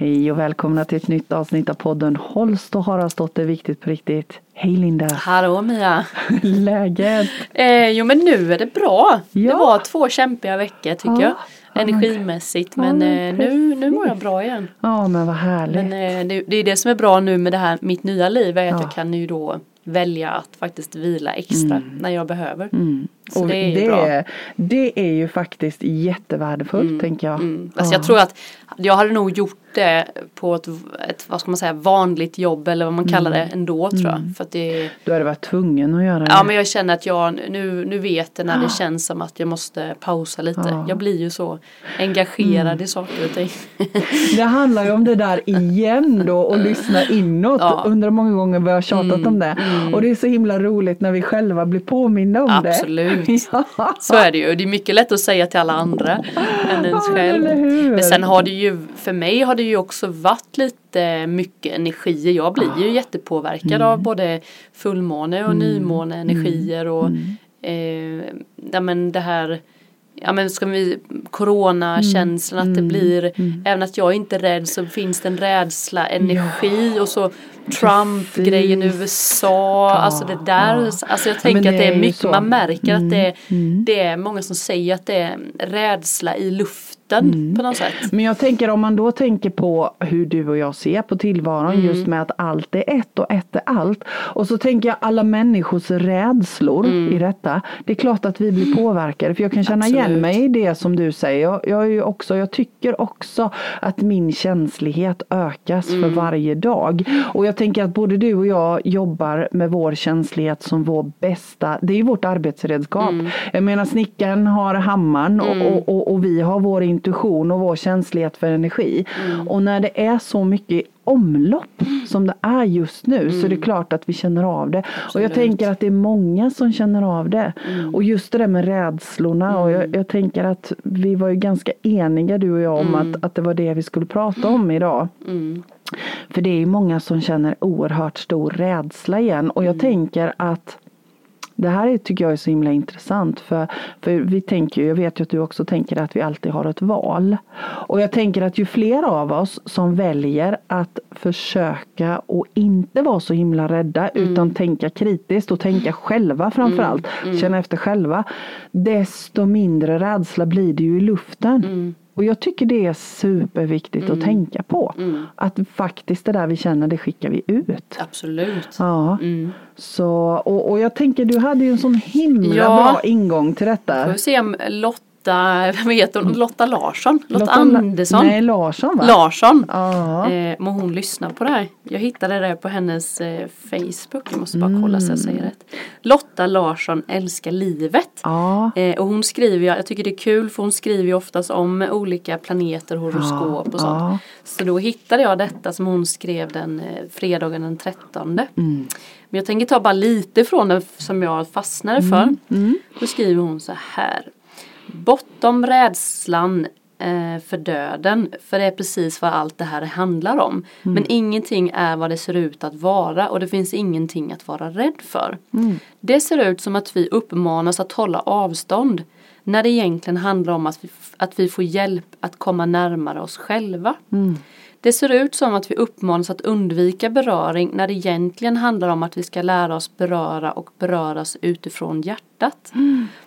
Hej och välkomna till ett nytt avsnitt av podden Holst och Haraldsdotter Viktigt på riktigt. Hej Linda! Hallå Mia! Läget? Eh, jo men nu är det bra. Ja. Det var två kämpiga veckor tycker Ja. jag. Energimässigt Ja, men men eh, nu, nu mår jag bra igen. Ja men vad härligt. Men eh, det, det är det som är bra nu med det här mitt nya liv är att Ja. jag kan ju då välja att faktiskt vila extra när jag behöver. Mm. Så och det är ju det, bra. det är ju faktiskt jättevärdefullt tänker jag. Mm. Alltså Ja. jag tror att jag hade nog gjort det på ett, ett vad ska man säga, vanligt jobb eller vad man kallar det ändå tror jag. För det, Du hade varit tvungen att göra det. Ja men jag känner att jag nu, nu vet det när det känns som att jag måste pausa lite. Ja. Jag blir ju så engagerad i saker och ting. Det handlar ju om det där igen då och lyssna inåt. Ja. Mm, Undrar många gånger vi har tjatat om det. Och det är så himla roligt när vi själva blir påminda om Absolut. det. ja. Så är det ju. Det är mycket lätt att säga till alla andra än ens Ja, själv. Men sen har det ju, för mig har det ju också varit lite mycket energier. Jag blir ju jättepåverkad Mm. av både fullmåne och nymåne energier och Mm. eh, ja, men det här Ja men ska vi Coronakänslan Mm. att det blir Även att jag inte är rädd så finns det en rädsla, energi och så Trump-grejen i. USA Alltså det där ja. Alltså jag Ja, tänker men att det det är mycket så. Man märker att det är, Mm. det är många som säger att det är rädsla i luften Mm. på något sätt Men jag tänker om man då tänker på hur du och jag ser på tillvaron Mm. just med att allt är ett och ett är allt. Och så tänker jag alla människors rädslor i detta. Det är klart att vi blir påverkade för jag kan känna igen Absolut. mig i det som du säger. Jag, jag, är också, jag tycker också att min känslighet ökas för varje dag. Och jag tänker att både du och jag jobbar med vår känslighet som vår bästa, det är ju vårt arbetsredskap. Jag menar snickaren har hammaren och, och, och, och vi har vår intuition och vår känslighet för energi. Och när det är så mycket omlopp som det är just nu så är det klart att vi känner av det. Och jag Absolut. tänker att det är många som känner av det. Och just det där med rädslorna och jag, jag tänker att vi var ju ganska eniga du och jag om att, att det var det vi skulle prata om idag. mm. För det är ju många som känner oerhört stor rädsla igen och jag tänker att det här är, tycker jag är så himla intressant för, för vi tänker jag vet ju att du också tänker att vi alltid har ett val. Och jag tänker att ju fler av oss som väljer att försöka och inte vara så himla rädda utan tänka kritiskt och tänka själva framförallt, känna efter själva. Desto mindre rädsla blir det ju i luften. Och jag tycker det är superviktigt att tänka på. Att faktiskt det där vi känner det skickar vi ut. Absolut Ja. mm. Så, och, och jag tänker du hade ju en sån himla Ja. bra ingång till detta. Får se om Lotta, vad heter hon, Lotta Larsson? Lotta, Lotta Andersson? Nej, Larsson va? Larsson. Ja. Eh, må hon lyssna på det här. Jag hittade det på hennes eh, Facebook. Jag måste bara kolla så jag säger rätt. Lotta Larsson älskar livet. Eh, och hon skriver, jag tycker det är kul för hon skriver ju oftast om olika planeter, horoskop och sånt. Så då hittade jag detta som hon skrev den eh, fredagen den 13. Men jag tänker ta bara lite från den som jag fastnade för. Då skriver hon så här. Bortom rädslan eh, för döden, för det är precis vad allt det här handlar om. Men ingenting är vad det ser ut att vara och det finns ingenting att vara rädd för. Det ser ut som att vi uppmanas att hålla avstånd när det egentligen handlar om att vi, att vi får hjälp att komma närmare oss själva. Det ser ut som att vi uppmanas att undvika beröring när det egentligen handlar om att vi ska lära oss beröra och beröras utifrån hjärtat.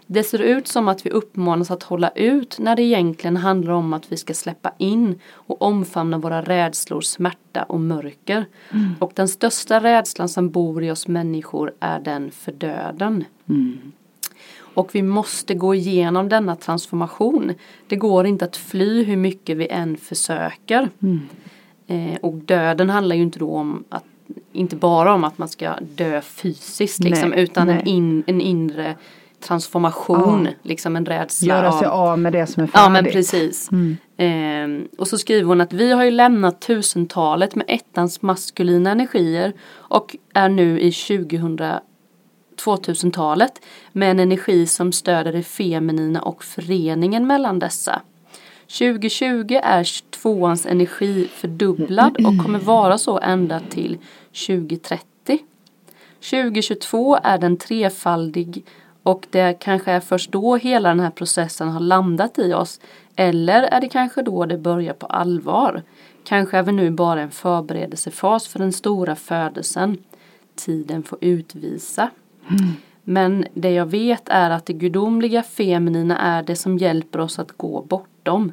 Det ser ut som att vi uppmanas att hålla ut när det egentligen handlar om att vi ska släppa in och omfamna våra rädslor, smärta och mörker. Och den största rädslan som bor i oss människor är den för döden. Och vi måste gå igenom denna transformation. Det går inte att fly hur mycket vi än försöker. Eh, och döden handlar ju inte då om att inte bara om att man ska dö fysiskt liksom, Nej, utan en, nej. in, en inre transformation, Ja. liksom en rädsla Göra sig av av med det som är färdigt. Ja men precis. Ehm, och så skriver hon att vi har ju lämnat tusentalet med ettans maskulina energier och är nu i 2000, 2000-talet med en energi som stöder det feminina och föreningen mellan dessa. 2020 är tvåans energi fördubblad och kommer vara så ända till 2030. 2022 är den trefaldig Och det kanske är först då hela den här processen har landat i oss. Eller är det kanske då det börjar på allvar? Kanske är vi nu bara en förberedelsefas för den stora födelsen. Tiden får utvisa. Mm. Men det jag vet är att det gudomliga feminina är det som hjälper oss att gå bortom.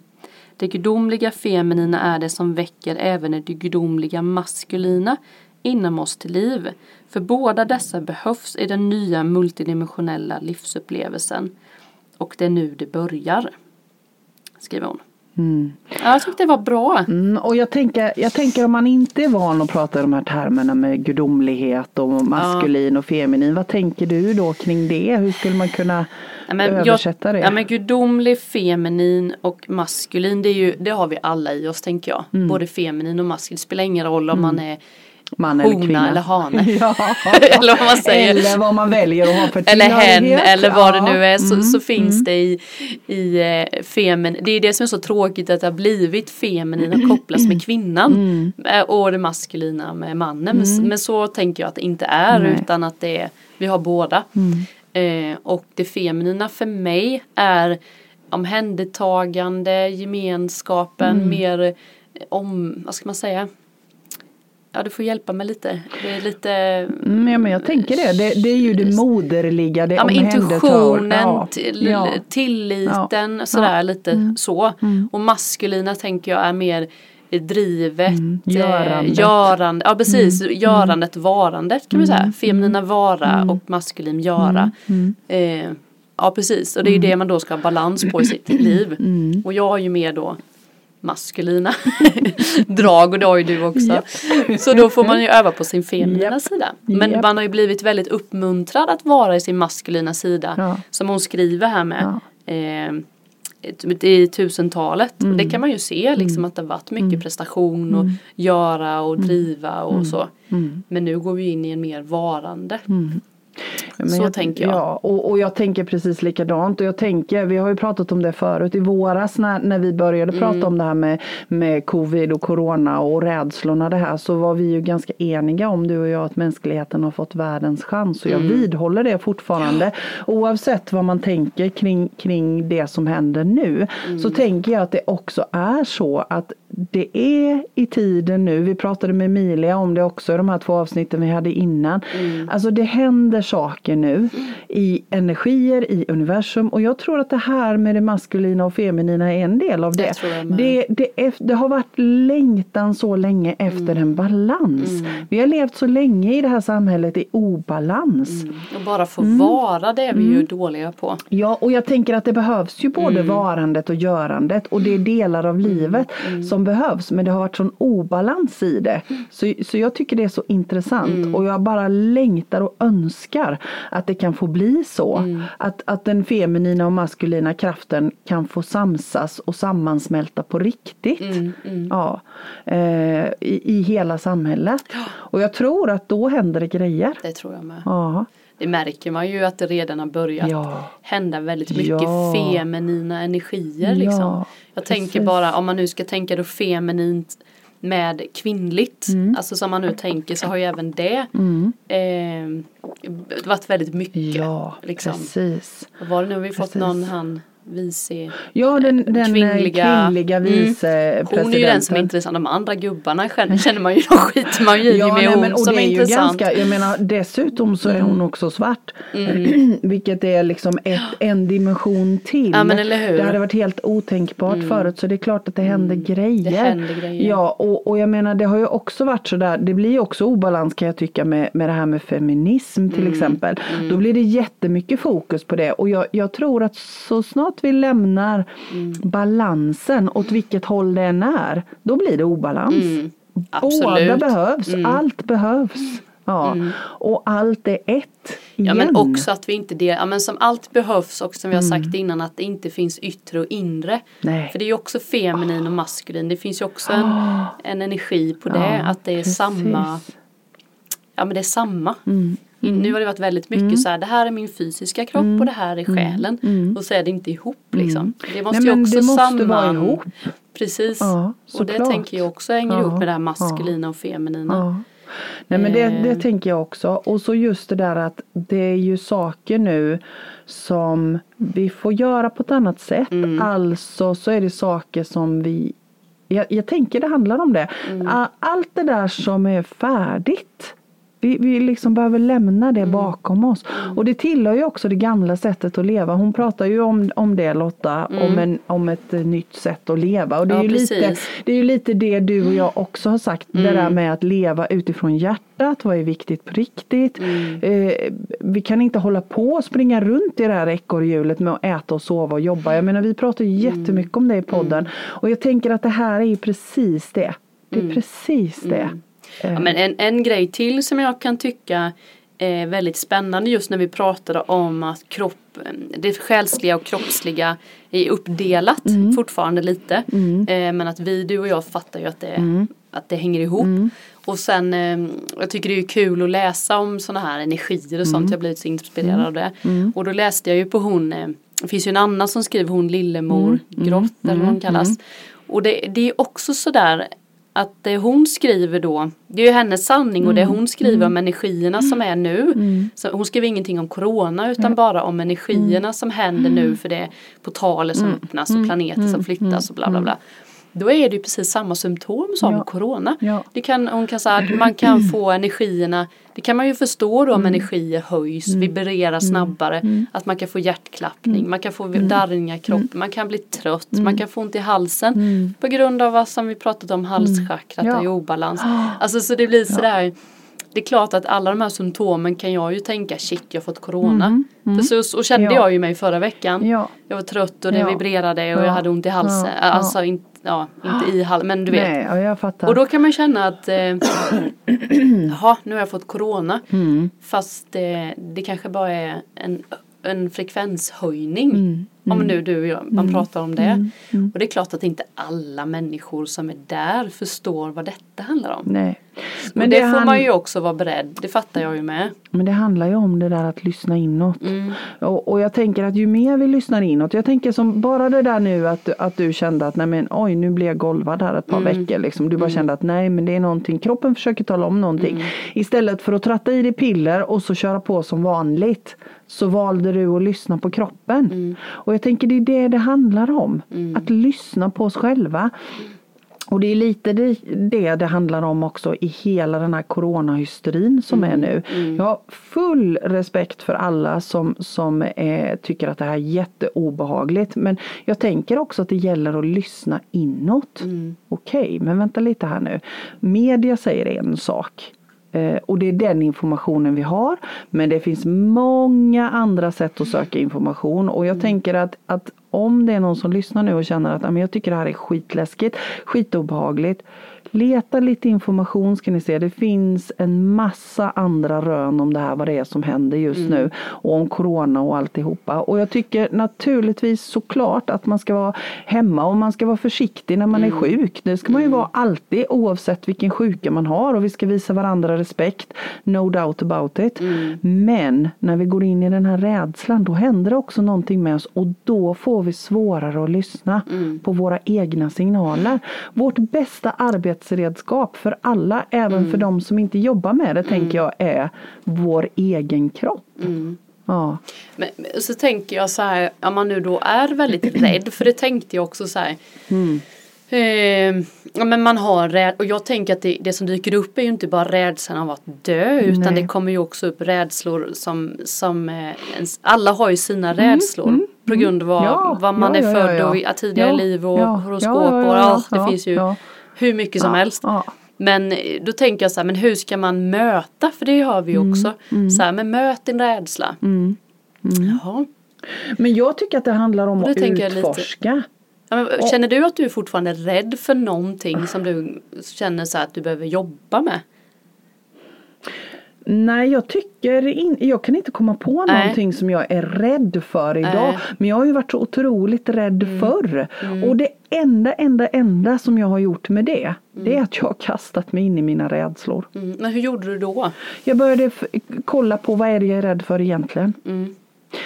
Det gudomliga feminina är det som väcker även det gudomliga maskulina inom oss till liv. För båda dessa behövs i den nya multidimensionella livsupplevelsen. Och det är nu det börjar. Skriver hon. Mm. Ja, jag tyckte det var bra. Mm, och jag tänker, jag tänker om man inte är van att prata i de här termerna med gudomlighet och maskulin ja. och feminin. Vad tänker du då kring det? Hur skulle man kunna ja, men översätta jag, det? Ja men gudomlig, feminin och maskulin det, är ju, det har vi alla i oss tänker jag. Mm. Både feminin och maskulin. Det spelar ingen roll om mm. man är man eller kvinna. eller hane. Ja. eller vad man säger. Eller vad man väljer att ha för Eller hen eller vad ja. det nu är så, mm. så finns mm. det i, i eh, femin. Det är det som är så tråkigt att det har blivit feminin och kopplas med kvinnan. Mm. Eh, och det maskulina med mannen. Men, men, så tänker jag att det inte är Nej. utan att det är, vi har båda. Mm. Eh, och det feminina för mig är omhändertagande, gemenskapen, mm. mer om, vad ska man säga, Ja du får hjälpa mig lite. Det är lite mm, ja, men jag tänker det. det. det är ju det moderliga, det ja, men Intuitionen, ja. till, ja. tilliten, sådär ja. lite mm. så. Mm. Och maskulina tänker jag är mer drivet, mm. Eh, görandet. görande, ja precis, mm. görandet, varandet kan man säga. Mm. Feminina vara mm. och maskulin göra. Eh, ja precis, och det är ju det man då ska ha balans på i sitt liv. Och jag har ju mer då maskulina drag och det har ju du också. Yep. Så då får man ju öva på sin feminina yep. sida. Men yep. man har ju blivit väldigt uppmuntrad att vara i sin maskulina sida. Ja. Som hon skriver här med. Ja. Eh, i tusentalet. Mm. Det kan man ju se liksom mm. att det har varit mycket mm. prestation och mm. göra och mm. driva och mm. så. Men nu går vi in i en mer varande. Men så jag, tänker jag. Ja, och, och jag tänker precis likadant. Och jag tänker, vi har ju pratat om det förut i våras när, när vi började mm. prata om det här med, med covid och corona och rädslorna det här så var vi ju ganska eniga om du och jag att mänskligheten har fått världens chans. Och jag mm. vidhåller det fortfarande. Ja. Oavsett vad man tänker kring, kring det som händer nu mm. så tänker jag att det också är så att det är i tiden nu, vi pratade med Emilia om det också i de här två avsnitten vi hade innan. Mm. Alltså det händer saker nu mm. i energier, i universum och jag tror att det här med det maskulina och feminina är en del av det. Det, det, det, det, har varit längtan så länge efter mm. en balans. Mm. Vi har levt så länge i det här samhället i obalans. Mm. Och bara få mm. vara det är vi ju dåliga på. Ja och jag tänker att det behövs ju både varandet och görandet och det är delar av livet som behövs men det har varit sån obalans i det. Så, så jag tycker det är så intressant mm. och jag bara längtar och önskar att det kan få bli så. Mm. Att, att den feminina och maskulina kraften kan få samsas och sammansmälta på riktigt. Mm, mm. Ja, eh, i, I hela samhället. Och jag tror att då händer det grejer. Det tror jag med. Ja. Det märker man ju att det redan har börjat ja. hända väldigt mycket ja. feminina energier. Liksom. Ja, jag precis. tänker bara om man nu ska tänka då feminint med kvinnligt, mm. alltså som man nu tänker så har ju även det mm. eh, varit väldigt mycket. Ja, liksom. precis. Var det nu, vi fått precis. någon han vice Ja den, den kvinnliga, kvinnliga vicepresidenten. Mm. Hon är ju den som är intressant. De andra gubbarna känner man ju, de skiter man ju ja, med nej, men, och som det är, är intressant. Ganska, jag menar dessutom så är hon mm. också svart. Mm. Vilket är liksom ett, en dimension till. Ja, men eller hur? Det hade varit helt otänkbart mm. förut så det är klart att det händer mm. grejer. Det händer grejer. Ja och, och jag menar det har ju också varit sådär, det blir också obalans kan jag tycka med, med det här med feminism till mm. exempel. Då blir det jättemycket fokus på det och jag, jag tror att så snart att vi lämnar mm. balansen åt vilket håll det än är, då blir det obalans. Mm. Båda behövs, mm. allt behövs. Ja. Mm. Och allt är ett. Igen. Ja men också att vi inte det, ja men som allt behövs och som vi har mm. sagt innan att det inte finns yttre och inre. Nej. För det är ju också feminin och maskulin, det finns ju också en, en energi på det, ja, att det är precis. samma Ja men det är samma. Mm. Mm. Nu har det varit väldigt mycket mm. så här, det här är min fysiska kropp mm. och det här är själen. Mm. Och så är det inte ihop liksom. Det måste Nej, ju också samman... vara ihop. Precis. Ja, och det tänker jag också hänger ja, ihop med det här maskulina ja. och feminina. Nej men det, Eh. det tänker jag också. Och så just det där att det är ju saker nu som vi får göra på ett annat sätt. Mm. Alltså så är det saker som vi jag, jag tänker det handlar om det. Mm. Allt det där som är färdigt. Vi, vi liksom behöver lämna Mm. det bakom oss. Och det tillhör ju också det gamla sättet att leva. Hon pratar ju om, om det Lotta, om, en, om ett eh, nytt sätt att leva. Och det är, Mm. Ja, ju lite, det är ju lite det du och jag också har sagt. Det där med att leva utifrån hjärtat. Vad är viktigt på riktigt? Eh, vi kan inte hålla på och springa runt i det här ekorrhjulet med att äta och sova och jobba. Jag menar vi pratar ju jättemycket om det i podden. Och jag tänker att det här är ju precis det. Det är precis det. Ja, men en, en grej till som jag kan tycka är väldigt spännande just när vi pratade om att kropp, det själsliga och kroppsliga är uppdelat fortfarande lite. Eh, men att vi, du och jag fattar ju att det, att det hänger ihop. Och sen, eh, jag tycker det är kul att läsa om sådana här energier och sånt. Jag har blivit så inspirerad av det. Och då läste jag ju på hon, eh, det finns ju en annan som skriver hon Lillemor Grott eller vad hon kallas. Och det, det är också sådär att det hon skriver då, det är ju hennes sanning och det hon skriver om energierna som är nu. Så hon skriver ingenting om corona utan bara om energierna som händer nu för det är portaler som öppnas och planeter som flyttas och bla bla bla. Då är det ju precis samma symptom som Ja. corona. Ja. Det kan, hon kan säga att man kan få energierna, det kan man ju förstå då om energier höjs, vibrerar snabbare, att man kan få hjärtklappning, man kan få darrningar i kroppen, man kan bli trött, man kan få ont i halsen på grund av vad som vi pratat om, halschakrat Ja. är i obalans. Alltså så det blir sådär det är klart att alla de här symptomen kan jag ju tänka shit jag har fått corona. För så, så kände Ja. jag ju mig förra veckan. Ja. Jag var trött och det Ja. vibrerade och Ja. jag hade ont i halsen. Ja. Ja. Alltså inte, ja, inte i halsen men du vet. Nej, ja, jag fattar. Och då kan man känna att eh, jaha, nu har jag fått corona. Mm. Fast det, det kanske bara är en, en frekvenshöjning. Mm. Om nu du och jag, man pratar om det. Och det är klart att inte alla människor som är där förstår vad detta handlar om. Nej. Men det, får han- man ju också vara beredd, det fattar jag ju med. Men det handlar ju om det där att lyssna inåt. Mm. Och, och jag tänker att ju mer vi lyssnar inåt. Jag tänker som bara det där nu att, att du kände att nej men oj nu blir jag golvad här ett par Mm. veckor. Liksom. Du bara kände att nej men det är någonting. Kroppen försöker tala om någonting. Mm. Istället för att tratta i dig piller och så köra på som vanligt. Så valde du att lyssna på kroppen. Mm. Och jag tänker det är det det handlar om. Att lyssna på oss själva. Och det är lite det det, det handlar om också i hela den här coronahysterin som är nu. Jag har full respekt för alla som, som eh, tycker att det här är jätteobehagligt. Men jag tänker också att det gäller att lyssna inåt. Okej, men vänta lite här nu. Media säger en sak. Eh, och det är den informationen vi har. Men det finns många andra sätt att söka information. Och jag tänker att, att om det är någon som lyssnar nu och känner att "Ja, men jag tycker det här är skitläskigt, skitobehagligt. Leta lite information ska ni se. Det finns en massa andra rön om det här, vad det är som händer just nu. Och om corona och alltihopa. Och jag tycker naturligtvis såklart att man ska vara hemma och man ska vara försiktig när man är sjuk. Det ska man ju vara alltid oavsett vilken sjuka man har. Och vi ska visa varandra respekt. No doubt about it. Men när vi går in i den här rädslan då händer det också någonting med oss. Och då får vi svårare att lyssna på våra egna signaler. Vårt bästa arbetsredskap för alla, även för de som inte jobbar med det, tänker jag är vår egen kropp. Ja. Men, så tänker jag så här, om man nu då är väldigt rädd, för det tänkte jag också så här. Eh, ja, men man har räd och jag tänker att det, det som dyker upp är ju inte bara rädslan av att dö utan Nej. det kommer ju också upp rädslor som, som eh, ens, alla har ju sina rädslor på grund av vad, Ja, vad man ja, är född och tidigare liv och horoskop och allt. Det finns ju. Hur mycket som helst. Men eh, då tänker jag så här, men hur ska man möta? För det har vi ju också. Så här, men möt din rädsla. Jaha. Men jag tycker att det handlar om att utforska. Ja, känner du att du är fortfarande rädd för någonting som du känner så att du behöver jobba med? Nej, jag tycker in, jag kan inte komma på Nej. någonting som jag är rädd för idag. Nej. Mm. Men jag har ju varit så otroligt rädd förr. Och det enda, enda, enda som jag har gjort med det, det är att jag har kastat mig in i mina rädslor. Mm. Men hur gjorde du då? Jag började kolla på vad är det jag är rädd för egentligen. Mm.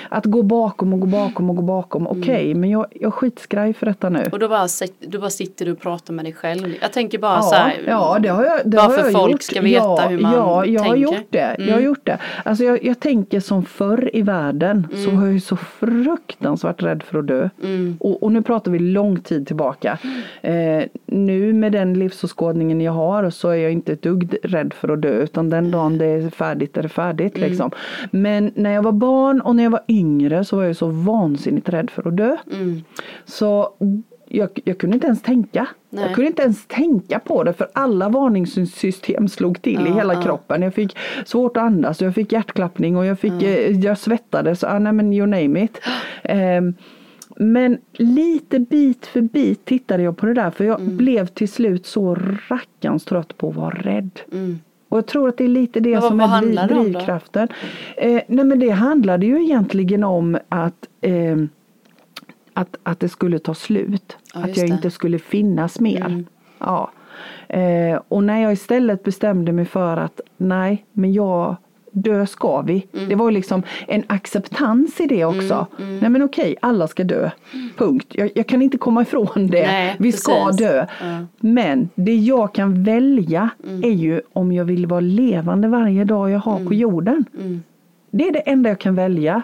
Att gå bakom och gå bakom och gå bakom. Okej, okay, men jag, jag skitskraj för detta nu. Och då bara, då bara sitter du och pratar med dig själv. Jag tänker bara ja, så här. Ja, det har jag, det bara har för jag folk gjort. ska veta ja, hur man Ja, jag tänker. har gjort det. Jag har Mm. gjort det. Alltså jag, jag tänker som förr i världen så Mm. var jag ju så fruktansvärt rädd för att dö. Mm. Och, och nu pratar vi lång tid tillbaka. Eh, nu med den livsåskådningen jag har så är jag inte ett dugg rädd för att dö utan den dagen det är färdigt är det färdigt. Mm. Liksom. Men när jag var barn och när jag var yngre så var jag så vansinnigt rädd för att dö. Mm. Så jag, jag kunde inte ens tänka. Nej. Jag kunde inte ens tänka på det för alla varningssystem slog till i Ja, hela ja. kroppen. Jag fick svårt att andas, jag fick hjärtklappning och jag, fick, eh, jag svettades. Ah, nej men you name it. Ehm, men lite bit för bit tittade jag på det där för jag blev till slut så rackarns trött på att vara rädd. Mm. Och jag tror att det är lite det vad- som vad är drivkraften. Eh, nej men det handlade ju egentligen om att, eh, att, att det skulle ta slut. Ja, att jag det. inte skulle finnas mer. Mm. Ja. Eh, och när jag istället bestämde mig för att nej, men jag dö ska vi. Mm. Det var ju liksom en acceptans i det också. Nej men okej, alla ska dö. Punkt. Jag, jag kan inte komma ifrån det. Nej, vi ska precis. dö. Ja. Men det jag kan välja Mm. är ju om jag vill vara levande varje dag jag har på jorden. Mm. Det är det enda jag kan välja.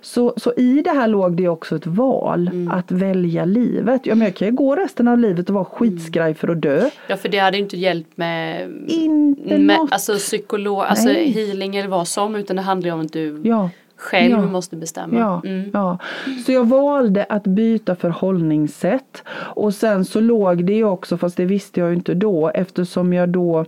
Så, så i det här låg det också ett val Mm. att välja livet. Ja, men jag kan ju gå resten av livet och vara Mm. skitskraj för att dö. Ja för det hade inte hjälpt med, Inte med något. alltså psykolog, alltså Nej. healing eller vad som utan det handlar ju om att du Ja. själv Ja. måste bestämma. Ja, Mm. ja. Så jag valde att byta förhållningssätt. Och sen så låg det ju också, fast det visste jag ju inte då, eftersom jag då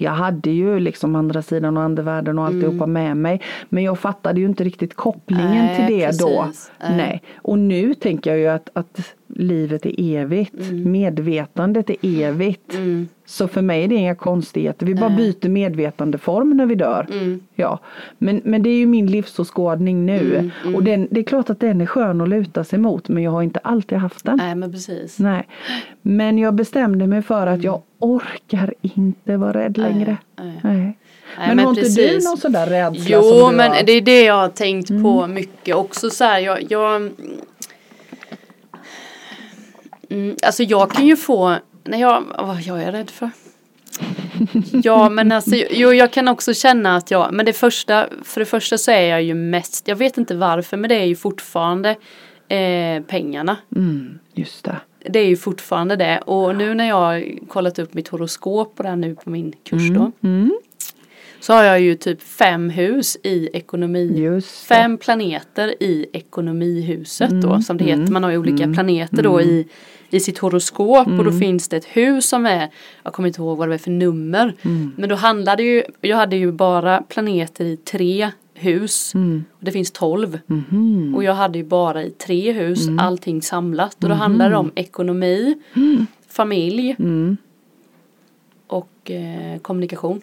jag hade ju liksom andra sidan och andevärlden och alltihopa med mig. Men jag fattade ju inte riktigt kopplingen Mm. Nej, till det då. precis. Nej. Nej. Och nu tänker jag ju att, att livet är evigt. Medvetandet är evigt. Mm. Så för mig är det inga konstigheter. Vi bara byter medvetandeform när vi dör. Mm. Ja, men, men det är ju min livsåskådning nu. Mm, mm. Och den, det är klart att den är skön att luta sig mot men jag har inte alltid haft den. Nej men precis. Nej. Men jag bestämde mig för att jag orkar inte vara rädd längre. nej. Nej. Nej, men, men har inte du någon sån där rädsla Jo som du men har? det är det jag har tänkt på mycket också så här, jag, jag mm, Alltså jag kan ju få, när jag, vad jag är rädd för Ja men alltså jo, jag kan också känna att jag, men det första, för det första så är jag ju mest, jag vet inte varför men det är ju fortfarande eh, pengarna. Mm, just det. Det är ju fortfarande det och nu när jag kollat upp mitt horoskop på det här nu på min kurs då Mm, så har jag ju typ fem hus i ekonomi fem planeter i ekonomihuset Mm, då som det heter. Man har ju olika planeter då i, i sitt horoskop och Mm. då finns det ett hus som är, jag kommer inte ihåg vad det är för nummer. Mm. Men då handlade ju, jag hade ju bara planeter i tre hus. Mm. Och det finns tolv. Mhm. Och jag hade ju bara i tre hus Mm. allting samlat. Och då handlar det om ekonomi, familj Mm. och eh, kommunikation.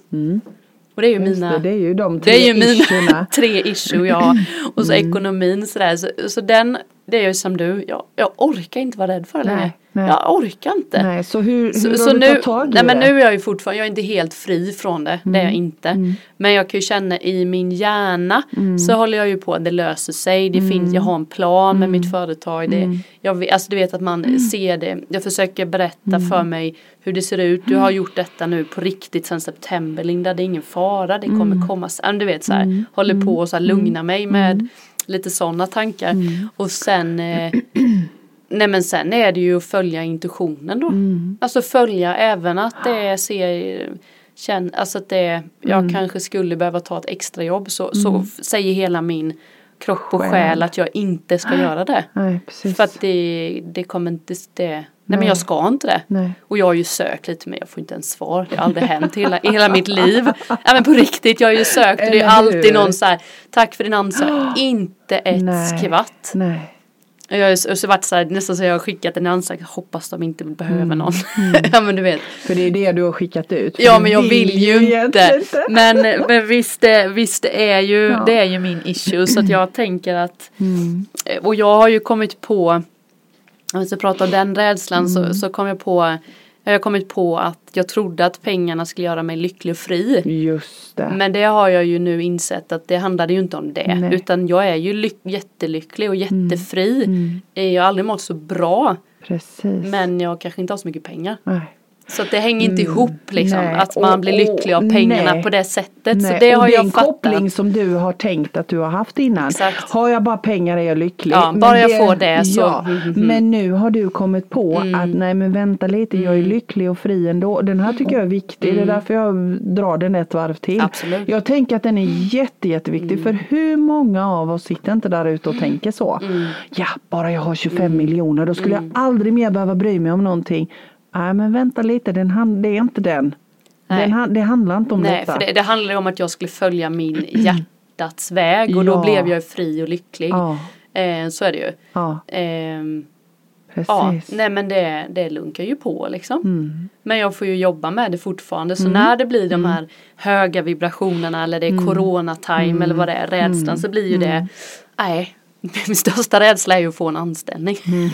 Och det är ju Just mina det, det är ju de tre det är ju mina tre issue jag har. Och så Mm. ekonomin sådär. Så, så den, det är ju som du, jag, jag orkar inte vara rädd för det längre. Jag orkar inte. Nej, så hur, hur Så, har så du nu, tag i nej men det? nu är jag ju fortfarande, jag är inte helt fri från det, det är jag inte. Mm. Men jag kan ju känna i min hjärna så håller jag ju på att det löser sig, det finns, jag har en plan med mitt företag. Det, jag, alltså du vet att man ser det, jag försöker berätta för mig hur det ser ut, du har gjort detta nu på riktigt sedan september Linda, det är ingen fara, det kommer komma sen, du vet så här, håller på och så här, lugna mig med lite sådana tankar. Och sen eh, Nej men sen är det ju att följa intuitionen då. Mm. Alltså följa även att det ser känn, alltså att det, jag Mm. kanske skulle behöva ta ett extrajobb så, så f- säger hela min kropp och Själ. själ att jag inte ska göra det. Nej, precis. För att det, det kommer inte, det, nej, men Nej. jag ska inte det. Nej. Och jag har ju sökt lite men jag får inte ens svar. Det har aldrig hänt i hela, i hela mitt liv. Ja men på riktigt, jag har ju sökt och det är alltid någon så här, tack för din ansökan. Inte ett Nej. skvatt. Nej. Jag har så, varit så här, nästan så jag har skickat en ansökan, hoppas de inte behöver Mm. någon. ja men du vet. För det är det du har skickat ut. Ja men jag vill ju inte. Men, men visst, det, visst det är ju, Ja. det är ju min issue så att jag tänker att Mm. och jag har ju kommit på, om vi ska prata om den rädslan Mm. så, så kom jag på Jag har kommit på att jag trodde att pengarna skulle göra mig lycklig och fri. Just det. Men det har jag ju nu insett att det handlade ju inte om det. Nej. Utan jag är ju lyck- jättelycklig och jättefri. Mm. Jag har aldrig mått så bra. Precis. Men jag kanske inte har så mycket pengar. Nej. Så det hänger inte ihop liksom. Nej. Att man Och- blir lycklig av pengarna nej. på det sättet. Så Nej, det och har det är jag en fattat. koppling som du har tänkt att du har haft innan. Exakt. Har jag bara pengar är jag lycklig. Ja, Men bara jag får det så- Ja, mm, mm, mm. men nu har du kommit på att nej men vänta lite, jag är Mm. lycklig och fri ändå. Den här tycker jag är viktig. Det är därför jag drar den ett varv till. Absolut. Jag tänker att den är jätte, jätteviktig. För hur många av oss sitter inte där ute och tänker så. Ja, bara jag har 25 miljoner då skulle jag aldrig mer behöva bry mig om någonting. Nej men vänta lite, den det är inte den. Nej. den det handlar inte om Nej, detta. för det, det handlar om att jag skulle följa min hjärtats väg. Och då Ja. blev jag fri och lycklig. Ja, Eh, så är det ju. ja, Ehm, precis. ja, nej men det, det lunkar ju på liksom. Mm. Men jag får ju jobba med det fortfarande. Så när det blir de här höga vibrationerna eller det är Mm. coronatime eller vad det är, rädslan så blir ju det, nej, min största rädsla är ju att få en anställning.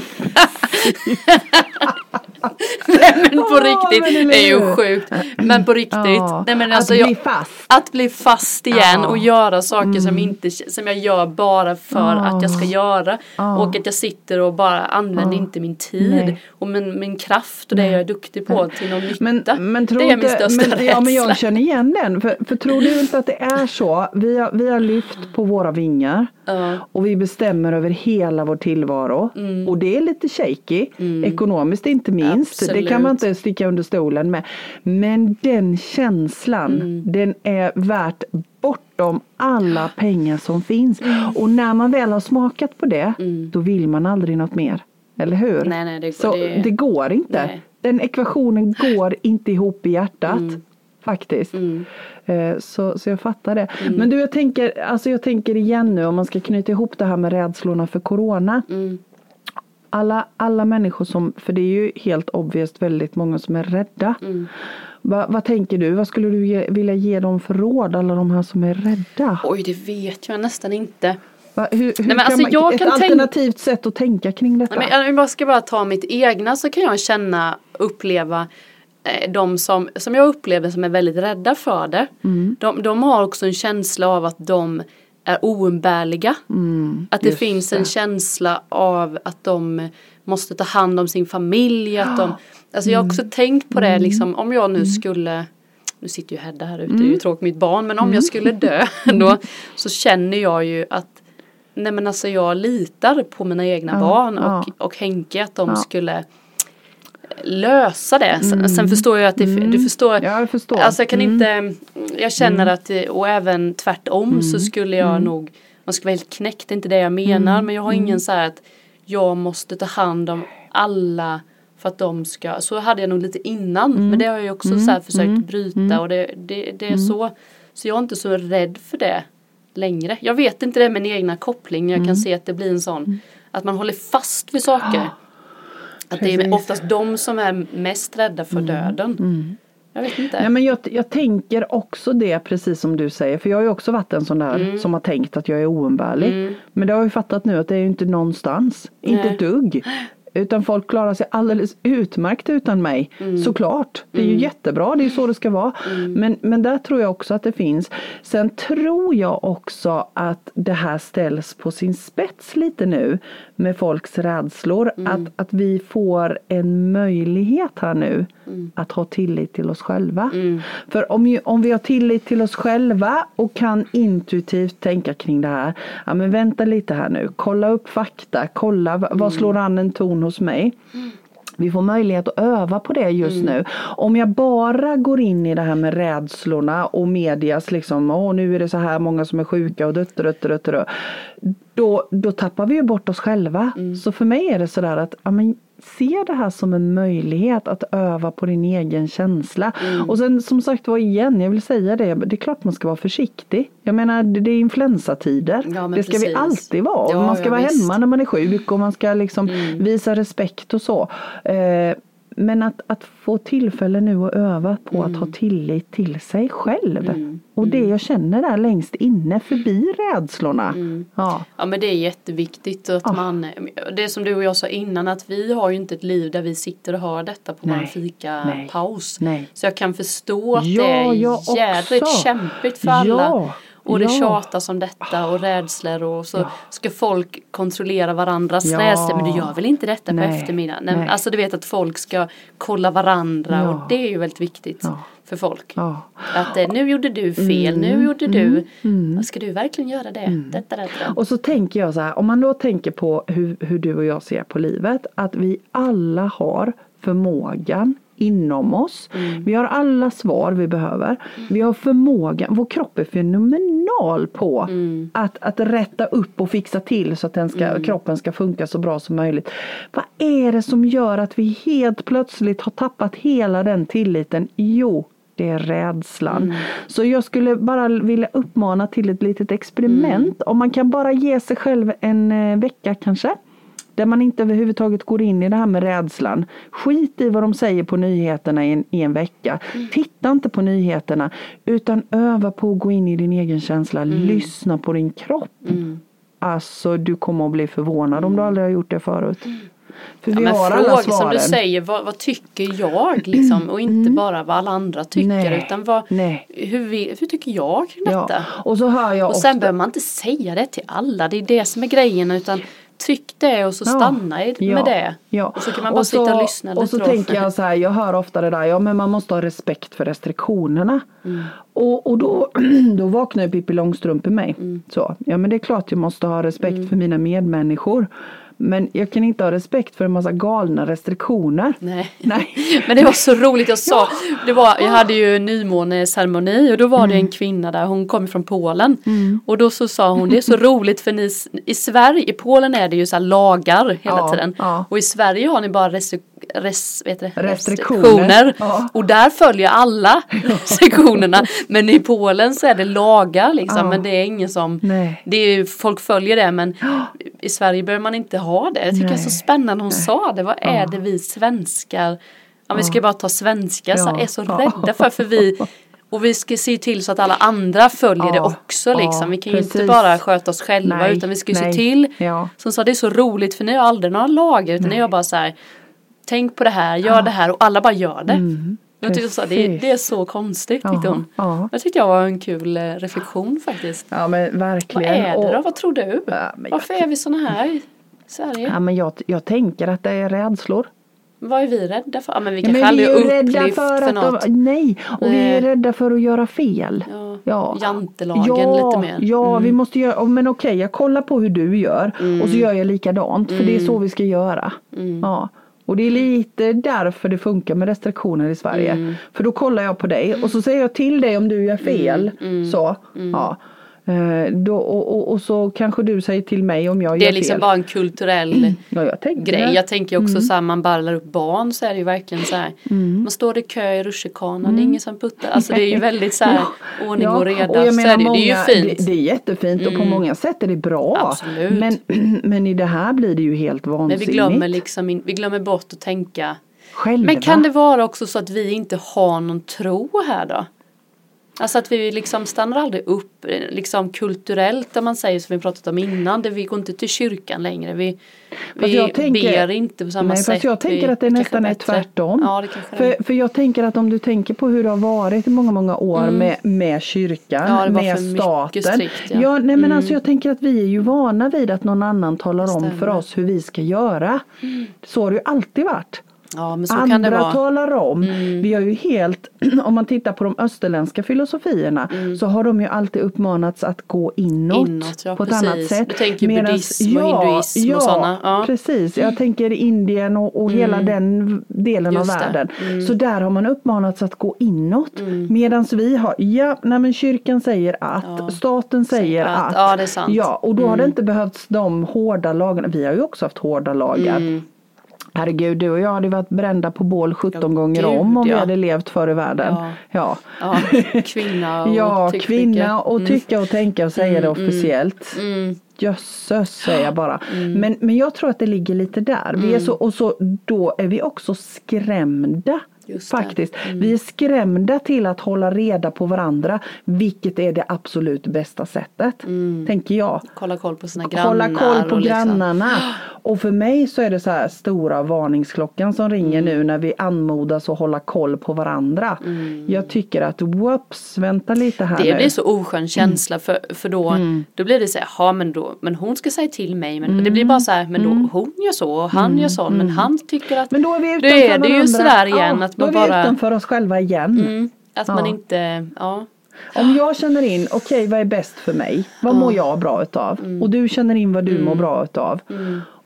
Mm. nej men på Ja, riktigt, men det är ju sjukt. Men på riktigt, Ja, nej men alltså att bli fast. att bli fast igen. Mm. och göra saker som, inte, som jag gör bara för att jag ska göra. Och att jag sitter och bara använder inte min tid Nej. och min, min kraft och det jag är duktig på till någon nytta. Men, men tror det är min största men, rädsla. ja, men jag känner igen den. För, för tror du inte att det är så? Vi har, vi har lyft på våra vingar. Ja. Och vi bestämmer över hela vår tillvaro. Mm. Och det är lite shaky. Ekonomiskt inte minst. Det kan man Absolut. inte sticka under stolen med. Men den känslan. Mm. Den är värt bortom alla pengar som finns. Och när man väl har smakat på det. Då vill man aldrig något mer. Eller hur? Mm. Nej, nej, det- Så det- det, går inte. Nej. Den ekvationen går inte ihop i hjärtat. Faktiskt. Mm. Eh, Så, så jag fattar det. Men du jag tänker, alltså jag tänker igen nu om man ska knyta ihop det här med rädslorna för corona. Mm. Alla, alla människor som, för det är ju helt obvious väldigt många som är rädda. Mm. Va, vad tänker du? Vad skulle du ge, vilja ge dem för råd? Alla de här som är rädda. Oj, det vet jag nästan inte. Va, hur, hur men kan alltså man, jag ett kan alternativt sätt att tänka kring detta. Nej, men jag ska bara ta mitt egna så kan jag känna, uppleva eh, de som, som jag upplever som är väldigt rädda för det. Mm. De, de har också en känsla av att de är oumbärliga. att det Mm, finns en det. känsla av att de måste ta hand om sin familj. Att de, alltså jag har också Mm. tänkt på det liksom om jag nu skulle nu sitter ju Hedda här ute, det är ju tråkigt mitt barn, men om jag skulle dö då så känner jag ju att Nej men alltså jag litar på mina egna Ja, barn och, ja. och Henke att de Ja. skulle lösa det. Sen, sen förstår jag att det, du förstår. Ja, jag förstår. Alltså jag kan Mm. inte, jag känner att, det- och även tvärtom så skulle jag nog, man skulle vara helt knäckt, det är inte det jag menar, men jag har ingen så här att jag måste ta hand om alla för att de ska, så hade jag nog lite innan, men det har jag också så här försökt bryta och det, det, det är så, så jag är inte så rädd för det längre. Jag vet inte det med min egna koppling, jag kan se att det blir en sån, att man håller fast vid saker. Att det är oftast de som är mest rädda för döden. Jag vet inte. Nej, men jag, jag tänker också det precis som du säger. För jag har ju också varit en sån där Mm. som har tänkt att jag är oumbärlig. Men det har jag ju fattat nu att det är ju inte någonstans. Inte Nej. ett dugg. Utan folk klarar sig alldeles utmärkt utan mig. Mm. Såklart. Det är ju jättebra, det är ju så det ska vara. Men, men där tror jag också att det finns. Sen tror jag också att det här ställs på sin spets lite nu. Med folks rädslor. Mm. Att, att vi får en möjlighet här nu. Mm. Att ha tillit till oss själva. För om, ju, om vi har tillit till oss själva och kan intuitivt tänka kring det här. Ja men vänta lite här nu. Kolla upp fakta. Kolla Mm. vad slår an en ton hos mig. Vi får möjlighet att öva på det just nu. Om jag bara går in i det här med rädslorna och medias liksom, åh nu är det så här många som är sjuka och dött, dött, dött, dött. Då, då tappar vi ju bort oss själva. Så för mig är det sådär att, ja men se det här som en möjlighet att öva på din egen känsla. Och sen som sagt var igen, jag vill säga det, det är klart man ska vara försiktig. Jag menar det är influensatider. Ja, det ska vi precis. alltid vara. Ja, man ska ja, vara visst. hemma när man är sjuk och man ska liksom visa respekt och så. Eh, men att, att få tillfälle nu att öva på att ha tillit till sig själv. Och det jag känner där längst inne förbi rädslorna. Ja. Ja men det är jätteviktigt att Ja. man, det som du och jag sa innan att vi har ju inte ett liv där vi sitter och hör detta på Nej. vår fika Nej. paus. Nej. Så jag kan förstå att Ja, det är jädrigt också. kämpigt för alla. Ja, Och det ja. tjatas om detta och rädslor och så ska folk kontrollera varandras Ja. rädslor. Men du gör väl inte detta på Nej, eftermiddagen? Nej. nej. Alltså du vet att folk ska kolla varandra Ja. och det är ju väldigt viktigt Ja. för folk. Ja. Att eh, nu gjorde du fel, nu gjorde du. Ska du verkligen göra det? Detta, detta. Och så tänker jag så här, om man då tänker på hur, hur du och jag ser på livet, att vi alla har förmågan inom oss. Vi har alla svar vi behöver. Vi har förmågan, vår kropp är fenomenal på att, att rätta upp och fixa till så att den ska, kroppen ska funka så bra som möjligt. Vad är det som gör att vi helt plötsligt har tappat hela den tilliten? Jo, det är rädslan. Så jag skulle bara vilja uppmana till ett litet experiment. Om man kan bara ge sig själv en eh, vecka kanske. Där man inte överhuvudtaget går in i det här med rädslan. Skit i vad de säger på nyheterna i en, i en vecka. Titta inte på nyheterna. Utan öva på att gå in i din egen känsla. Lyssna på din kropp. Alltså du kommer att bli förvånad om du aldrig har gjort det förut. För Ja, vi men har alla fråga svaren. som du säger, vad, vad tycker jag liksom? Och inte bara vad alla andra tycker Nej, utan vad, hur, vi, hur tycker jag kring Ja. detta? Och så hör jag Och ofta sen behöver man inte säga det till alla, det är det som är grejen utan tryck det och så stanna Ja. med det. Ja. Och så kan man bara sitta och lyssna Och så tänker jag så här, jag hör ofta det där, ja men man måste ha respekt för restriktionerna. Mm. Och, och då, då vaknar Pippi Långstrump i mig. Mm. Så, ja men det är klart jag måste ha respekt för mina medmänniskor. Men jag kan inte ha respekt för en massa galna restriktioner. Nej. Nej. Men det var så roligt, jag sa, det var, jag hade ju nymåneceremoni och då var det Mm. en kvinna där, hon kom från Polen. Och då så sa hon, det är så roligt för ni, i Sverige, i Polen är det ju så lagar hela Ja, tiden. ja. Och i Sverige har ni bara restri- res, vet det, Restriktioner, ja. Och där följer alla restriktionerna. Men i Polen så är det lagar liksom, Ja. men det är ingen som, Nej. det är, folk följer det men i Sverige behöver man inte ha det. Jag tycker det är så Nej. spännande hon sa det. Vad är det vi svenskar, ja vi ska bara ta svenskar, så Ja. är så rädda för. För vi, och vi ska se till så att alla andra följer Ja. det också Ja, liksom. Vi kan ju inte precis. bara sköta oss själva Nej, utan vi ska ju se nej. till. Ja. Som sa det är så roligt för ni har aldrig några lagar utan ni har bara så här Tänk på det här, gör det här och alla bara gör det. jag tyckte så, det, det är så konstigt tyckte Ja, hon. ja. Jag tyckte jag var en kul eh, reflektion faktiskt. Ja men Vad verkligen. är det då? Och- Vad tror du? Ja, men jag- Varför är vi såna här i Sverige? Ja, men jag, jag tänker att det är rädslor. Vad är vi rädda för? Ja, men vi Ja, kanske men aldrig är rädda för för, att något. De, nej, och vi är Nej. rädda för att göra fel. Ja, jantelagen ja, lite mer. Mm. Ja, vi måste göra, men okej jag kollar på hur du gör och så gör jag likadant för det är Mm. så vi ska göra. Ja. Och det är lite därför det funkar med restriktioner i Sverige. Mm. För då kollar jag på dig och så säger jag till dig om du gör fel. Mm. Så, ja. Eh, Då, och, och, och så kanske du säger till mig om jag Det gör är liksom fel. bara en kulturell ja, jag tänkte grej. det. Jag tänker också Mm. så här man ballar upp barn så är det ju verkligen så här. Man står i kö i rutschkanan, det är ingen som puttar. Alltså det är ju väldigt så här ordning och reda. och jag så menar det, många, det är ju fint. Det, det är jättefint och på många sätt är det bra. Absolut. Men, men i det här blir det ju helt Men vansinnigt. vi glömmer liksom in, vi glömmer bort att tänka. Själva. Men kan det vara också så att vi inte har någon tro här då? Alltså att vi liksom stannar aldrig upp liksom kulturellt om man säger som vi pratat om innan. Det vi går inte till kyrkan längre. Vi, vi tänker- ber inte på samma Nej, sätt. fast jag tänker vi, att det nästan är tvärtom. Ja. För, för jag tänker att om du tänker på hur det har varit i många, många år med, med kyrkan, Mm. Ja, med staten. strikt, ja. ja. nej men Mm. alltså jag tänker att vi är ju vana vid att någon annan talar om för. Mm. oss hur vi ska göra. Så har det ju alltid varit. Ja, Andra. Mm. talar om. Vi har ju helt, om man tittar på de österländska filosofierna så har de ju alltid uppmanats att gå inåt, Mm. Inåt, ja, på ett precis. annat sätt. Du tänker Medans- buddhism och hinduism och ja, sådana, ja. precis. Jag tänker Indien och, och hela den delen Just av världen. Så där har man uppmanats att gå inåt. Medan vi har, ja, nej men kyrkan säger att, Ja. staten säger att. att. Ja, det är sant. Ja, och då har det inte behövts de hårda lagarna. Vi har ju också haft hårda lagar. Herregud, du och jag hade varit brända på bål 17 Ja, gånger gud, om om vi ja. hade levt förr i världen. Ja. Ja. Ja, kvinna och Ja, tyck kvinna och tycka och tänka och säga det officiellt. Mm, Jösses säger jag bara. Men, men jag tror att det ligger lite där. Vi är Mm. så, och så, då är vi också skrämda. Det. Mm. Faktiskt. Vi är skrämda till att hålla reda på varandra. Vilket är det absolut bästa sättet. Tänker jag. kolla koll på sina grannar. Hålla koll på och liksom- grannarna. Och för mig så är det så här stora varningsklockan som ringer nu när vi anmodas att hålla koll på varandra. Jag tycker att whoops, vänta lite här Det nu. blir så oskön känsla för, för då, Mm. då blir det så här, ja men då, men hon ska säga till mig, men det blir bara så här, men då hon gör så och han gör så, men han tycker att, Mm. Men då är vi då utanför är det ju varandra. sådär igen ja, att då man är vi utanför oss själva igen. mm, att man Ja. inte, ja, Om jag känner in, okej vad är bäst för mig? Vad mår jag bra utav? Mm. Och du känner in vad du mår bra utav.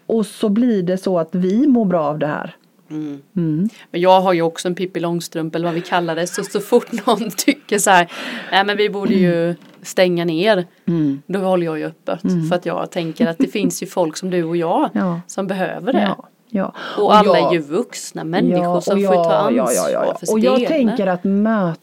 Och så blir det så att vi mår bra av det här. Mm. Mm. Men jag har ju också en Pippi Långstrump eller vad vi kallar det. Så, så fort någon tycker så här, nej men vi borde ju stänga ner. Mm. Då håller jag ju öppet. För att jag tänker att det finns ju folk som du och jag Ja. som behöver det. Ja, ja. Och alla jag- är ju vuxna människor Ja, som och får ta ansvar ja, för sitt Och jag egna. tänker att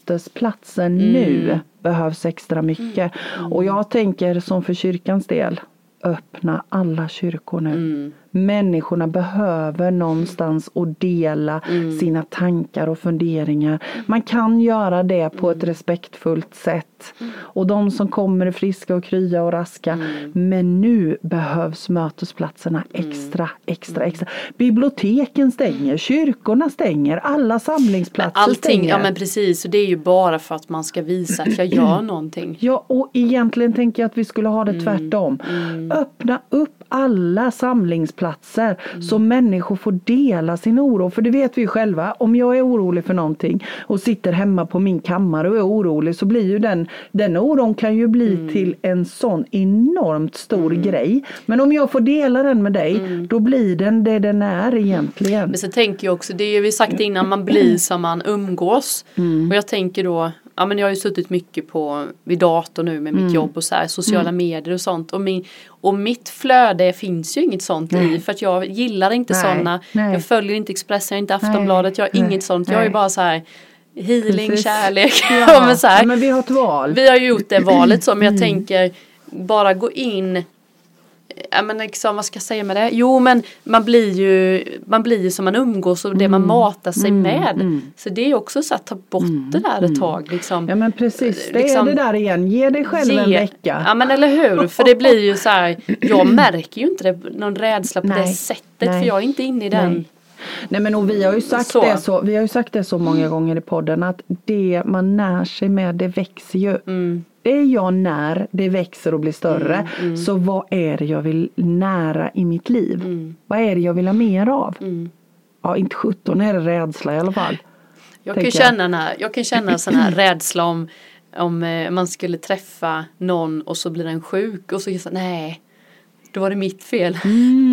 mötesplatsen Mm. nu behövs extra mycket. Och jag tänker som för kyrkans del, öppna alla kyrkor nu. Mm. Människorna behöver någonstans att dela Mm. sina tankar och funderingar. Man kan göra det på Mm. ett respektfullt sätt. Och de som kommer är friska och krya och raska. Mm. Men nu behövs mötesplatserna extra, extra, extra. Biblioteken stänger, kyrkorna stänger, alla samlingsplatser Allting, stänger. ja men precis. Och det är ju bara för att man ska visa att jag gör någonting. Ja, och egentligen tänker jag att vi skulle ha det Mm. tvärtom. Öppna upp alla samlingsplatser så människor får dela sin oro. För det vet vi ju själva, om jag är orolig för någonting och sitter hemma på min kammare och är orolig så blir ju den, den oron kan ju bli till en sån enormt stor grej. Men om jag får dela den med dig, då blir den det den är egentligen. Men så tänker jag också, det är ju vi sagt innan, man blir som man umgås. Mm. Och jag tänker då, ja men jag har ju suttit mycket på, vid dator nu med mitt Mm. jobb och så här, sociala medier och sånt. Och, min, och mitt flöde finns ju inget sånt i för att jag gillar inte Nej, sådana. nej. Jag följer inte Expressen, jag har inte Aftonbladet, jag har nej, inget sånt. Jag är nej. bara så här healing, Precis. kärlek. Ja, men så här, ja, men vi har ett val. vi har gjort det valet så men Mm. jag tänker bara gå in Ja men liksom, vad ska jag säga med det? Jo men man blir ju, man blir ju som man umgås och det Mm. man matar sig med. Så det är också så att ta bort det där ett tag liksom. Mm. Ja men precis, det Liksom- är det där igen. Ge dig själv en Ge- vecka. Ja men eller hur, för det blir ju så här, jag märker ju inte det, någon rädsla på det Nej, sättet nej, för jag är inte inne i den. Nej. Nej men och vi har ju sagt Så. det så, vi har ju sagt det så många gånger i podden att det man när sig med det växer ju. Mm. Det jag när, det växer och blir större. Så vad är det jag vill nära i mitt liv? Vad är det jag vill ha mer av? Mm. Ja inte 17 är det rädsla i alla fall. Jag kan, känna här, jag kan känna sån här rädsla om om eh, man skulle träffa någon och så blir den sjuk och är så nej då var det mitt fel.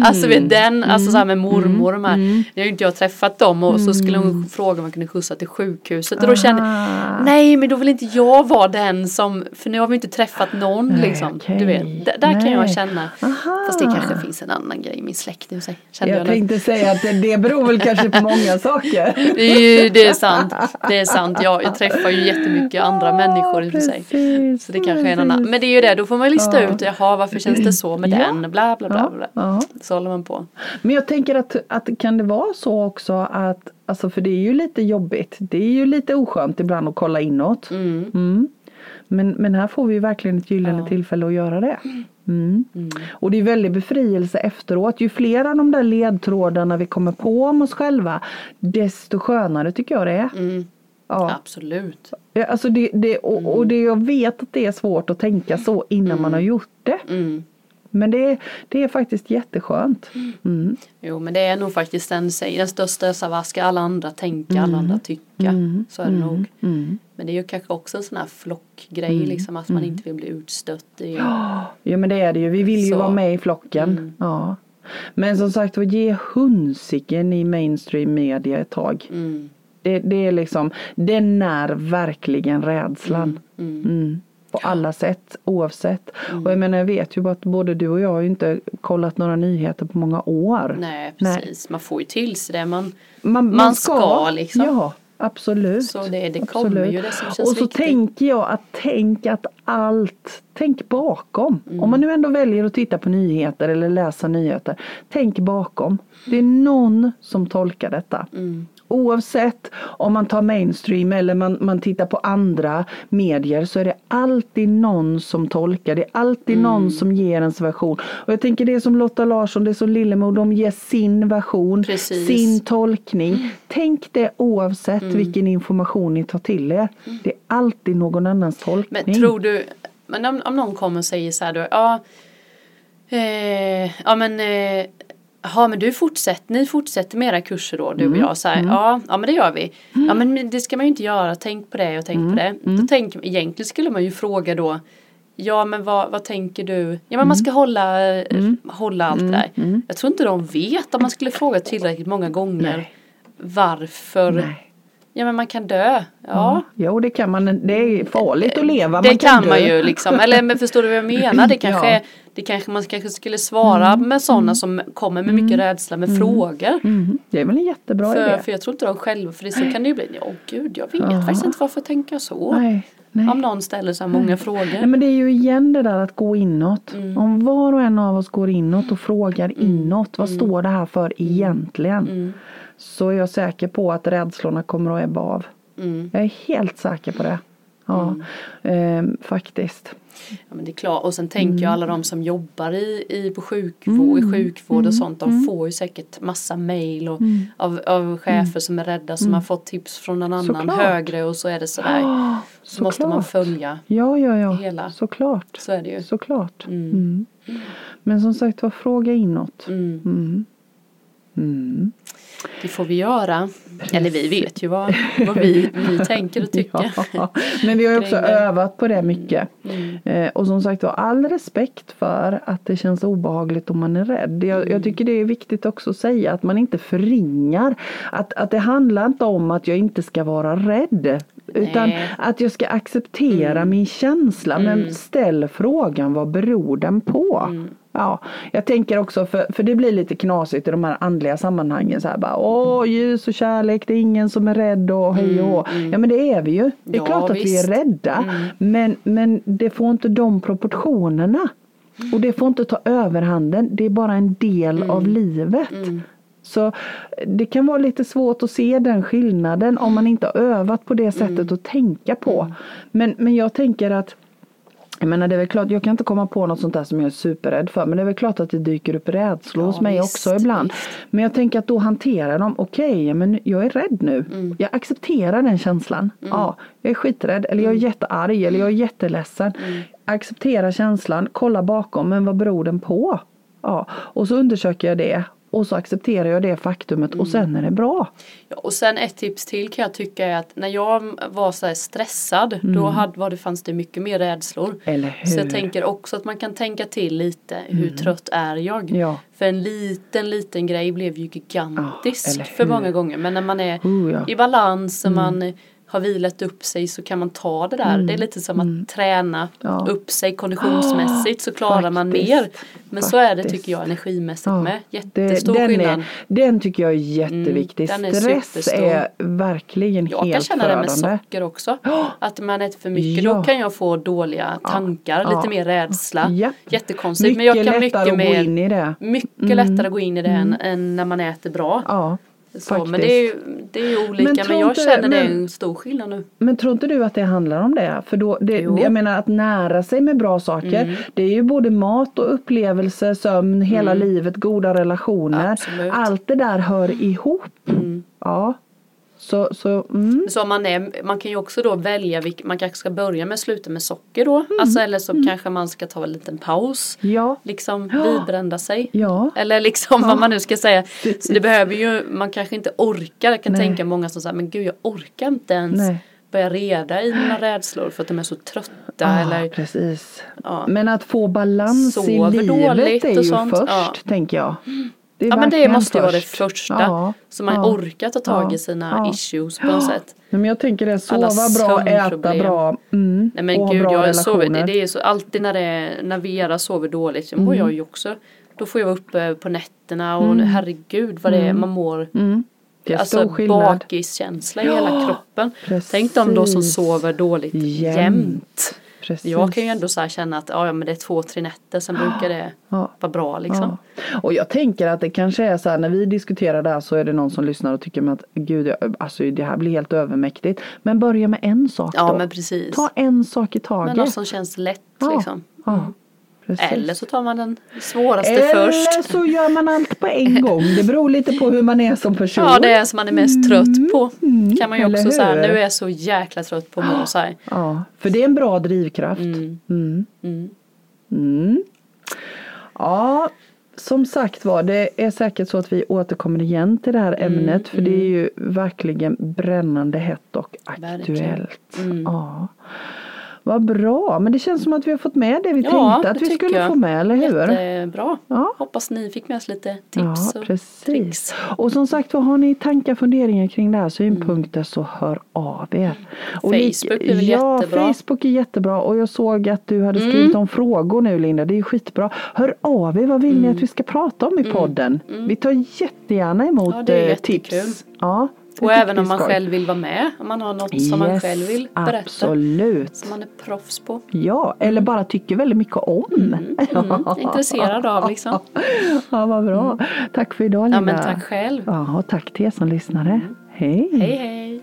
Alltså vet den, alltså så här med mormor och de här. Nu har ju inte jag träffat dem och så skulle hon fråga om man kunde skjutsa till sjukhuset och då kände Ah. Nej men då vill inte jag vara den som, för nu har vi inte träffat någon Nej, liksom. okej. Du vet, där kan jag Nej. känna. Aha. Fast det kanske finns en annan grej i min släkt sig. Kände Jag jag nu. tänkte säga att det, det beror väl kanske på många saker. Det är, ju, det är sant. Det är sant. Jag, jag träffar ju jättemycket andra människor i och för sig. Så det kanske är en annan. Men det är ju det, då får man lista Ja. ut. Jaha, varför känns det så med Ja. den? Bla bla bla. bla. Ja. Så håller man på. Men jag tänker att, att kan det vara så också att, alltså för det är ju lite jobbigt. Det är ju lite oskönt ibland att kolla inåt. Mm. Mm. Men, men här får vi ju verkligen ett gyllene Ja. tillfälle att göra det. Mm. Och det är väldigt befrielse efteråt. Ju fler av de där ledtrådarna vi kommer på om oss själva, desto skönare tycker jag det är. Mm. Ja. Absolut. Ja, Alltså det, det, och, och det, jag vet att det är svårt att tänka så innan man har gjort det. Mm. Men det, det är faktiskt jätteskönt. Mm. Jo men det är nog faktiskt den, den största vad ska alla andra tänka, alla andra tycka. Så är det nog. Mm. Men det är ju kanske också en sån här flockgrej liksom att man inte vill bli utstött. i Ja men det är det ju. Vi vill ju Så. vara med i flocken. Ja. Men som sagt var, ge hunsiken i mainstream media ett tag. Mm. Det, det är liksom, det när verkligen rädslan. Mm. Mm. på alla sätt oavsett. Och jag menar jag vet ju att både du och jag har ju inte kollat några nyheter på många år. Nej Nej. precis, man får ju till sig det man, Man, man ska, liksom. Ja, absolut. Så det- det kommer absolut. ju det Och så viktigt. tänker jag att tänk att allt, tänk bakom. Mm. Om man nu ändå väljer att titta på nyheter eller läsa nyheter. Tänk bakom. Det är någon som tolkar detta. Mm. Oavsett om man tar mainstream eller man, man tittar på andra medier så är det alltid någon som tolkar. Det är alltid Mm. någon som ger ens version. Och jag tänker det är som Lotta Larsson, det är som Lillemor, de ger sin version, Precis. sin tolkning. Tänk det oavsett vilken information ni tar till er. Det är alltid någon annans tolkning. Men tror du, men om, om någon kommer och säger så här då, ja, eh, ja men, eh, ja men du fortsätter, ni fortsätter med era kurser då, du och jag så här, ja, ja men det gör vi. Ja men det ska man ju inte göra, tänk på det och tänk på det. Då tänker, egentligen skulle man ju fråga då, ja men vad, vad tänker du, ja men man ska hålla, eh, hålla allt det där. Jag tror inte de vet om man skulle fråga tillräckligt många gånger Nej. varför, Nej. ja men man kan dö, ja. Jo det kan man, det är farligt att leva. Det man kan, dö. man ju liksom, eller men förstår du vad jag menar? Det kanske, Ja. Det kanske man kanske skulle svara med sådana som kommer med mycket rädsla med frågor. Mhm. Det är väl en jättebra För, idé. för jag tror inte de själva, för det så kan det ju bli, åh gud jag vet faktiskt inte varför jag tänker så. Nej, nej. Om någon ställer så här många Nej frågor. men det är ju igen det där att gå inåt. Mm. Om var och en av oss går inåt och frågar inåt. Vad står det här för egentligen? Mm. Så är jag säker på att rädslorna kommer att ebba av. Mm. Jag är helt säker på det. Ja, ehm, faktiskt. Ja, men det är klart. Och sen tänker Mm. jag alla de som jobbar i, i, på sjukvård, i sjukvård Mm. och sånt. De får ju säkert massa mail och, av, av chefer som är rädda som har fått tips från någon annan Mm. Såklart. högre och så är det sådär. Ah, Så måste man såklart. följa. Ja, ja, ja. hela. Såklart. Så är det ju. Såklart. Mm. Mm. Men som sagt var, fråga inåt. Mm. Mm. Mm. Det får vi göra. Eller vi vet ju vad, vad vi, vi tänker och tycker. Ja, men vi har ju också övat på det mycket. Mm. Eh, och som sagt var, all respekt för att det känns obehagligt om man är rädd. Jag, Mm. jag tycker det är viktigt också att säga att man inte förringar. Att, att det handlar inte om att jag inte ska vara rädd. Utan Nej. att jag ska acceptera min känsla. Men ställ frågan, vad beror den på? Ja, jag tänker också, för, för det blir lite knasigt i de här andliga sammanhangen. Så här bara, åh ljus och kärlek, det är ingen som är rädd och hej och hå." Ja men det är vi ju. Det är Ja, klart att vi är visst. rädda. Men, men det får inte de proportionerna. Och det får inte ta överhanden. Det är bara en del av livet. Så det kan vara lite svårt att se den skillnaden om man inte har övat på det sättet att tänka på. Men, men jag tänker att jag menar det är väl klart, jag kan inte komma på något sånt där som jag är superrädd för. Men det är väl klart att det dyker upp rädslor Ja, hos mig visst, också ibland. visst. Men jag tänker att då hantera dem. Okej, men jag är rädd nu. Mm. Jag accepterar den känslan. Ja, jag är skiträdd eller jag är Mm. jättearg eller jag är jätteledsen. Acceptera känslan, kolla bakom, men vad beror den på? Ja, och så undersöker jag det. Och så accepterar jag det faktumet Mm. och sen är det bra. Ja, och sen ett tips till kan jag tycka är att när jag var så här stressad då hade, var det, fanns det mycket mer rädslor. Mm. Eller hur? Så jag tänker också att man kan tänka till lite hur trött är jag? Ja. För en liten liten grej blev ju gigantisk eller för många gånger. Men när man är Oh, ja. i balans och man har vilat upp sig så kan man ta det där. Det är lite som att träna Mm. Ja. upp sig konditionsmässigt så klarar man Faktiskt. mer. Men så är det Faktiskt. tycker jag energimässigt Ja, med. det, Jättestor den, skillnad. är, den tycker jag är jätteviktig. Mm, är Stress superstor. är verkligen Jag kan helt känna det med förödande. socker också. Att man äter för mycket Ja. då kan jag få dåliga tankar, Ja. lite mer rädsla. Japp. Jättekonstigt. Men jag kan lättare mycket att gå mer in i det. Mycket lättare att gå in i det än, än när man äter bra. Så, men det är ju, det är ju olika. Men Men, jag känner det är men- en stor skillnad nu. Men tror inte du att det handlar om det? För då, det, Jo. jag menar att nära sig med bra saker. Mm. Det är ju både mat och upplevelse, sömn, hela livet, goda relationer. Absolut. Mm. Allt det där hör ihop. Ja. Så, så mm. Så man, är, man kan ju också då välja, vilk, man kanske ska börja med att sluta med socker då. Alltså, eller så kanske man ska ta en liten paus. ja. Liksom vidbrända sig. Ja. Eller liksom vad man nu ska säga. Så det behöver ju, man kanske inte orkar. Jag kan Nej. tänka många som säger, men gud jag orkar inte ens Nej. börja reda i mina rädslor för att de är så trötta. Ja, eller, precis. ja. Men att få balans i livet dåligt är och ju först, ja. tänker jag. Det Ja men det måste ju vara det först. första. Ja, Så man ja, orkar ta tag ja, i sina ja. issues på något sätt. Nej, men jag tänker det, sova Alla bra, äta bra mm, Nej men och ha gud bra jag sover, relationer. det är så alltid när, det är, när Vera sover dåligt, så mår jag ju också. Då får jag vara uppe på nätterna och herregud vad det är man mår. Mm. Det är Alltså bakiskänsla i hela kroppen. precis. Tänk de då som sover dåligt Jämt. jämt. Precis. Jag kan ju ändå så känna att ja, men det är två, tre nätter, sen brukar det Ja. vara bra liksom. Ja. Och jag tänker att det kanske är så här när vi diskuterar det här så är det någon som lyssnar och tycker att gud, jag, alltså det här blir helt övermäktigt. Men börja med en sak Ja då. men precis. Ta en sak i taget. Men något som känns lätt liksom. Ja, precis. Eller så tar man den svåraste Eller först. så gör man allt på en gång. Det beror lite på hur man är som person. Ja det är som man är mest trött på. Kan man ju eller också säga. Nu är jag så jäkla trött på att må så här. Ja, för det är en bra drivkraft. Mm. Mm. Mm. Mm. Ja, som sagt var, det är säkert så att vi återkommer igen till det här Mm, ämnet. För det är ju verkligen brännande hett och aktuellt. Mm. Ja. Vad bra, men det känns som att vi har fått med det vi Ja, tänkte att vi skulle jag. få med, eller hur? Jättebra. Ja. Hoppas ni fick med oss lite Ja, tips och precis. tricks. Och som sagt vad har ni tankar, funderingar kring det här, synpunkter så hör av er. Och Facebook är väl ja, jättebra. Facebook är jättebra och jag såg att du hade Mm. skrivit om frågor nu Linda, det är skitbra. Hör av er, vad vill Mm. ni att vi ska prata om i podden? Vi tar jättegärna emot Ja, eh, tips. Ja, Och även om man skoj. själv vill vara med. Om man har något som man Yes, själv vill berätta. Absolut. Som man är proffs på. Ja, eller bara tycker väldigt mycket om. Mm, intresserad av liksom. Ja, vad bra. Tack för idag Linda. Ja men tack själv. Ja, och tack till er som lyssnade. Hej. Hej hej.